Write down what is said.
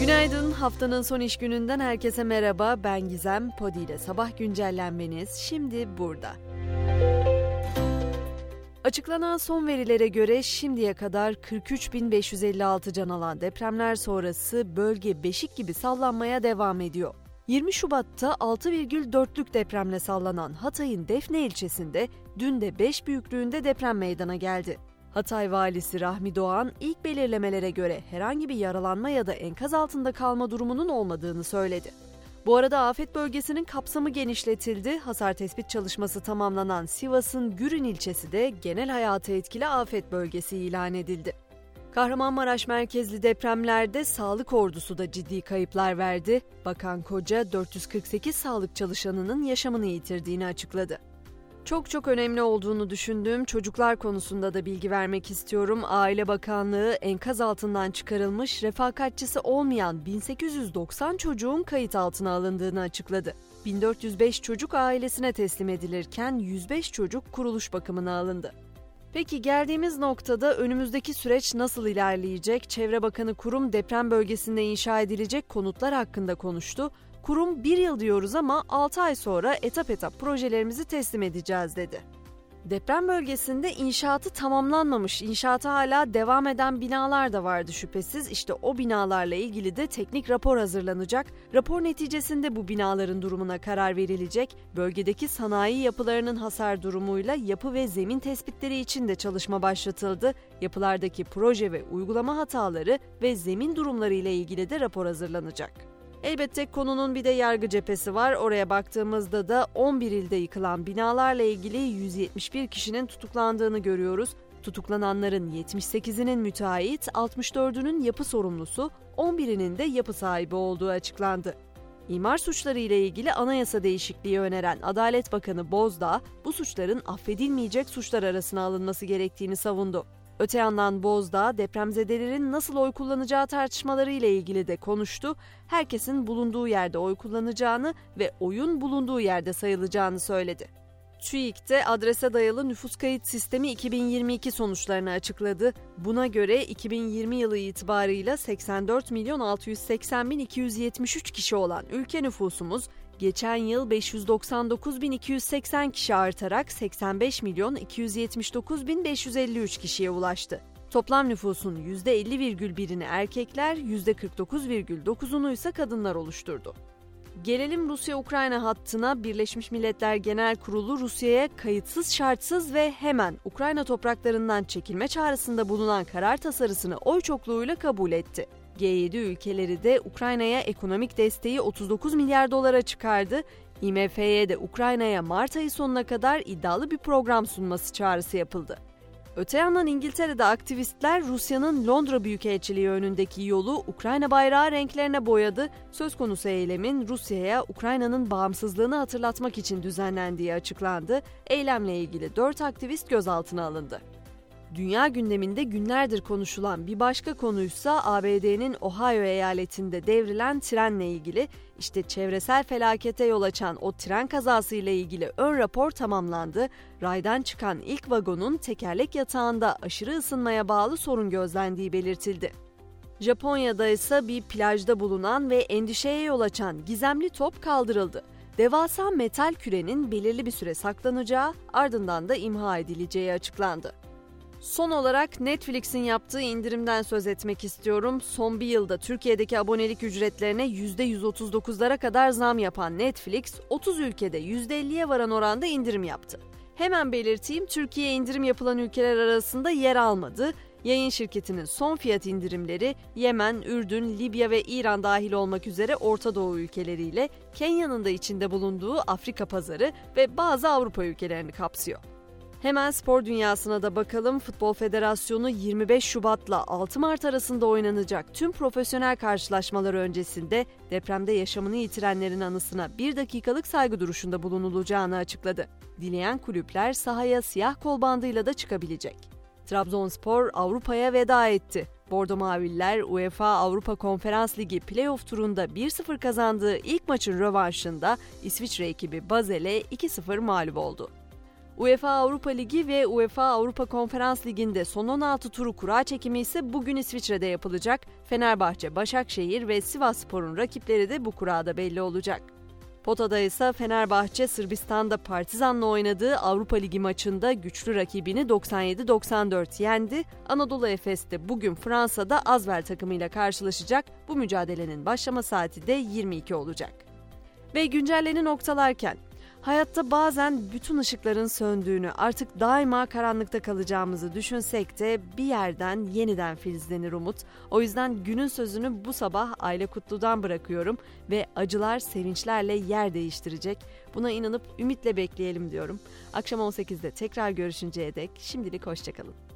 Günaydın. Haftanın son iş gününden herkese merhaba. Ben Gizem. Podi ile sabah güncellenmeniz şimdi burada. Açıklanan son verilere göre şimdiye kadar 43.556 can alan depremler sonrası bölge beşik gibi sallanmaya devam ediyor. 20 Şubat'ta 6,4'lük depremle sallanan Hatay'ın Defne ilçesinde dün de 5 büyüklüğünde deprem meydana geldi. Hatay valisi Rahmi Doğan ilk belirlemelere göre herhangi bir yaralanma ya da enkaz altında kalma durumunun olmadığını söyledi. Bu arada afet bölgesinin kapsamı genişletildi. Hasar tespit çalışması tamamlanan Sivas'ın Gürün ilçesi de genel hayatı etkili afet bölgesi ilan edildi. Kahramanmaraş merkezli depremlerde sağlık ordusu da ciddi kayıplar verdi. Bakan Koca 448 sağlık çalışanının yaşamını yitirdiğini açıkladı. Çok çok önemli olduğunu düşündüğüm çocuklar konusunda da bilgi vermek istiyorum. Aile Bakanlığı enkaz altından çıkarılmış refakatçisi olmayan 1890 çocuğun kayıt altına alındığını açıkladı. 1405 çocuk ailesine teslim edilirken 105 çocuk kuruluş bakımına alındı. Peki geldiğimiz noktada önümüzdeki süreç nasıl ilerleyecek? Çevre Bakanı Kurum deprem bölgesinde inşa edilecek konutlar hakkında konuştu. Kurum bir yıl diyoruz ama 6 ay sonra etap etap projelerimizi teslim edeceğiz dedi. Deprem bölgesinde inşaatı tamamlanmamış, inşaatı hala devam eden binalar da vardı şüphesiz. İşte o binalarla ilgili de teknik rapor hazırlanacak. Rapor neticesinde bu binaların durumuna karar verilecek. Bölgedeki sanayi yapılarının hasar durumuyla yapı ve zemin tespitleri için de çalışma başlatıldı. Yapılardaki proje ve uygulama hataları ve zemin durumları ile ilgili de rapor hazırlanacak. Elbette konunun bir de yargı cephesi var. Oraya baktığımızda da 11 ilde yıkılan binalarla ilgili 171 kişinin tutuklandığını görüyoruz. Tutuklananların 78'inin müteahhit, 64'ünün yapı sorumlusu, 11'inin de yapı sahibi olduğu açıklandı. İmar suçları ile ilgili anayasa değişikliği öneren Adalet Bakanı Bozdağ, bu suçların affedilmeyecek suçlar arasına alınması gerektiğini savundu. Öte yandan Bozdağ depremzedelerin nasıl oy kullanacağı tartışmaları ile ilgili de konuştu. Herkesin bulunduğu yerde oy kullanacağını ve oyun bulunduğu yerde sayılacağını söyledi. TÜİK adrese dayalı nüfus kayıt sistemi 2022 sonuçlarını açıkladı. Buna göre 2020 yılı itibarıyla 84 milyon 680 bin 273 kişi olan ülke nüfusumuz geçen yıl 599.280 kişi artarak 85 milyon 279.553 kişiye ulaştı. Toplam nüfusun %50,1'ini erkekler, %49,9'unu ise kadınlar oluşturdu. Gelelim Rusya-Ukrayna hattına Birleşmiş Milletler Genel Kurulu Rusya'ya kayıtsız şartsız ve hemen Ukrayna topraklarından çekilme çağrısında bulunan karar tasarısını oy çokluğuyla kabul etti. G7 ülkeleri de Ukrayna'ya ekonomik desteği 39 milyar dolara çıkardı. IMF'ye de Ukrayna'ya Mart ayı sonuna kadar iddialı bir program sunması çağrısı yapıldı. Öte yandan İngiltere'de aktivistler Rusya'nın Londra Büyükelçiliği önündeki yolu Ukrayna bayrağı renklerine boyadı. Söz konusu eylemin Rusya'ya Ukrayna'nın bağımsızlığını hatırlatmak için düzenlendiği açıklandı. Eylemle ilgili 4 aktivist gözaltına alındı. Dünya gündeminde günlerdir konuşulan bir başka konuysa ABD'nin Ohio eyaletinde devrilen trenle ilgili. İşte çevresel felakete yol açan o tren kazası ile ilgili ön rapor tamamlandı. Raydan çıkan ilk vagonun tekerlek yatağında aşırı ısınmaya bağlı sorun gözlendiği belirtildi. Japonya'da ise bir plajda bulunan ve endişeye yol açan gizemli top kaldırıldı. Devasa metal kürenin belirli bir süre saklanacağı ardından da imha edileceği açıklandı. Son olarak Netflix'in yaptığı indirimden söz etmek istiyorum. Son bir yılda Türkiye'deki abonelik ücretlerine %139'lara kadar zam yapan Netflix, 30 ülkede %50'ye varan oranda indirim yaptı. Hemen belirteyim, Türkiye indirim yapılan ülkeler arasında yer almadı. Yayın şirketinin son fiyat indirimleri Yemen, Ürdün, Libya ve İran dahil olmak üzere Orta Doğu ülkeleriyle Kenya'nın da içinde bulunduğu Afrika pazarı ve bazı Avrupa ülkelerini kapsıyor. Hemen spor dünyasına da bakalım. Futbol Federasyonu 25 Şubat'la 6 Mart arasında oynanacak tüm profesyonel karşılaşmalar öncesinde depremde yaşamını yitirenlerin anısına bir dakikalık saygı duruşunda bulunulacağını açıkladı. Dileyen kulüpler sahaya siyah kol bandıyla da çıkabilecek. Trabzonspor Avrupa'ya veda etti. Bordo Maviller UEFA Avrupa Konferans Ligi playoff turunda 1-0 kazandığı ilk maçın rövanşında İsviçre ekibi Basel'e 2-0 mağlup oldu. UEFA Avrupa Ligi ve UEFA Avrupa Konferans Ligi'nde son 16 turu kura çekimi ise bugün İsviçre'de yapılacak. Fenerbahçe, Başakşehir ve Sivasspor'un rakipleri de bu kurada belli olacak. Potada ise Fenerbahçe Sırbistan'da Partizan'la oynadığı Avrupa Ligi maçında güçlü rakibini 97-94 yendi. Anadolu Efes de bugün Fransa'da Azvel takımıyla karşılaşacak. Bu mücadelenin başlama saati de 22 olacak. Ve güncelleni noktalarken Hayatta bazen bütün ışıkların söndüğünü, artık daima karanlıkta kalacağımızı düşünsek de bir yerden yeniden filizlenir umut. O yüzden günün sözünü bu sabah Aile Kutlu'dan bırakıyorum ve acılar sevinçlerle yer değiştirecek. Buna inanıp ümitle bekleyelim diyorum. Akşam 18'de tekrar görüşünceye dek şimdilik hoşçakalın.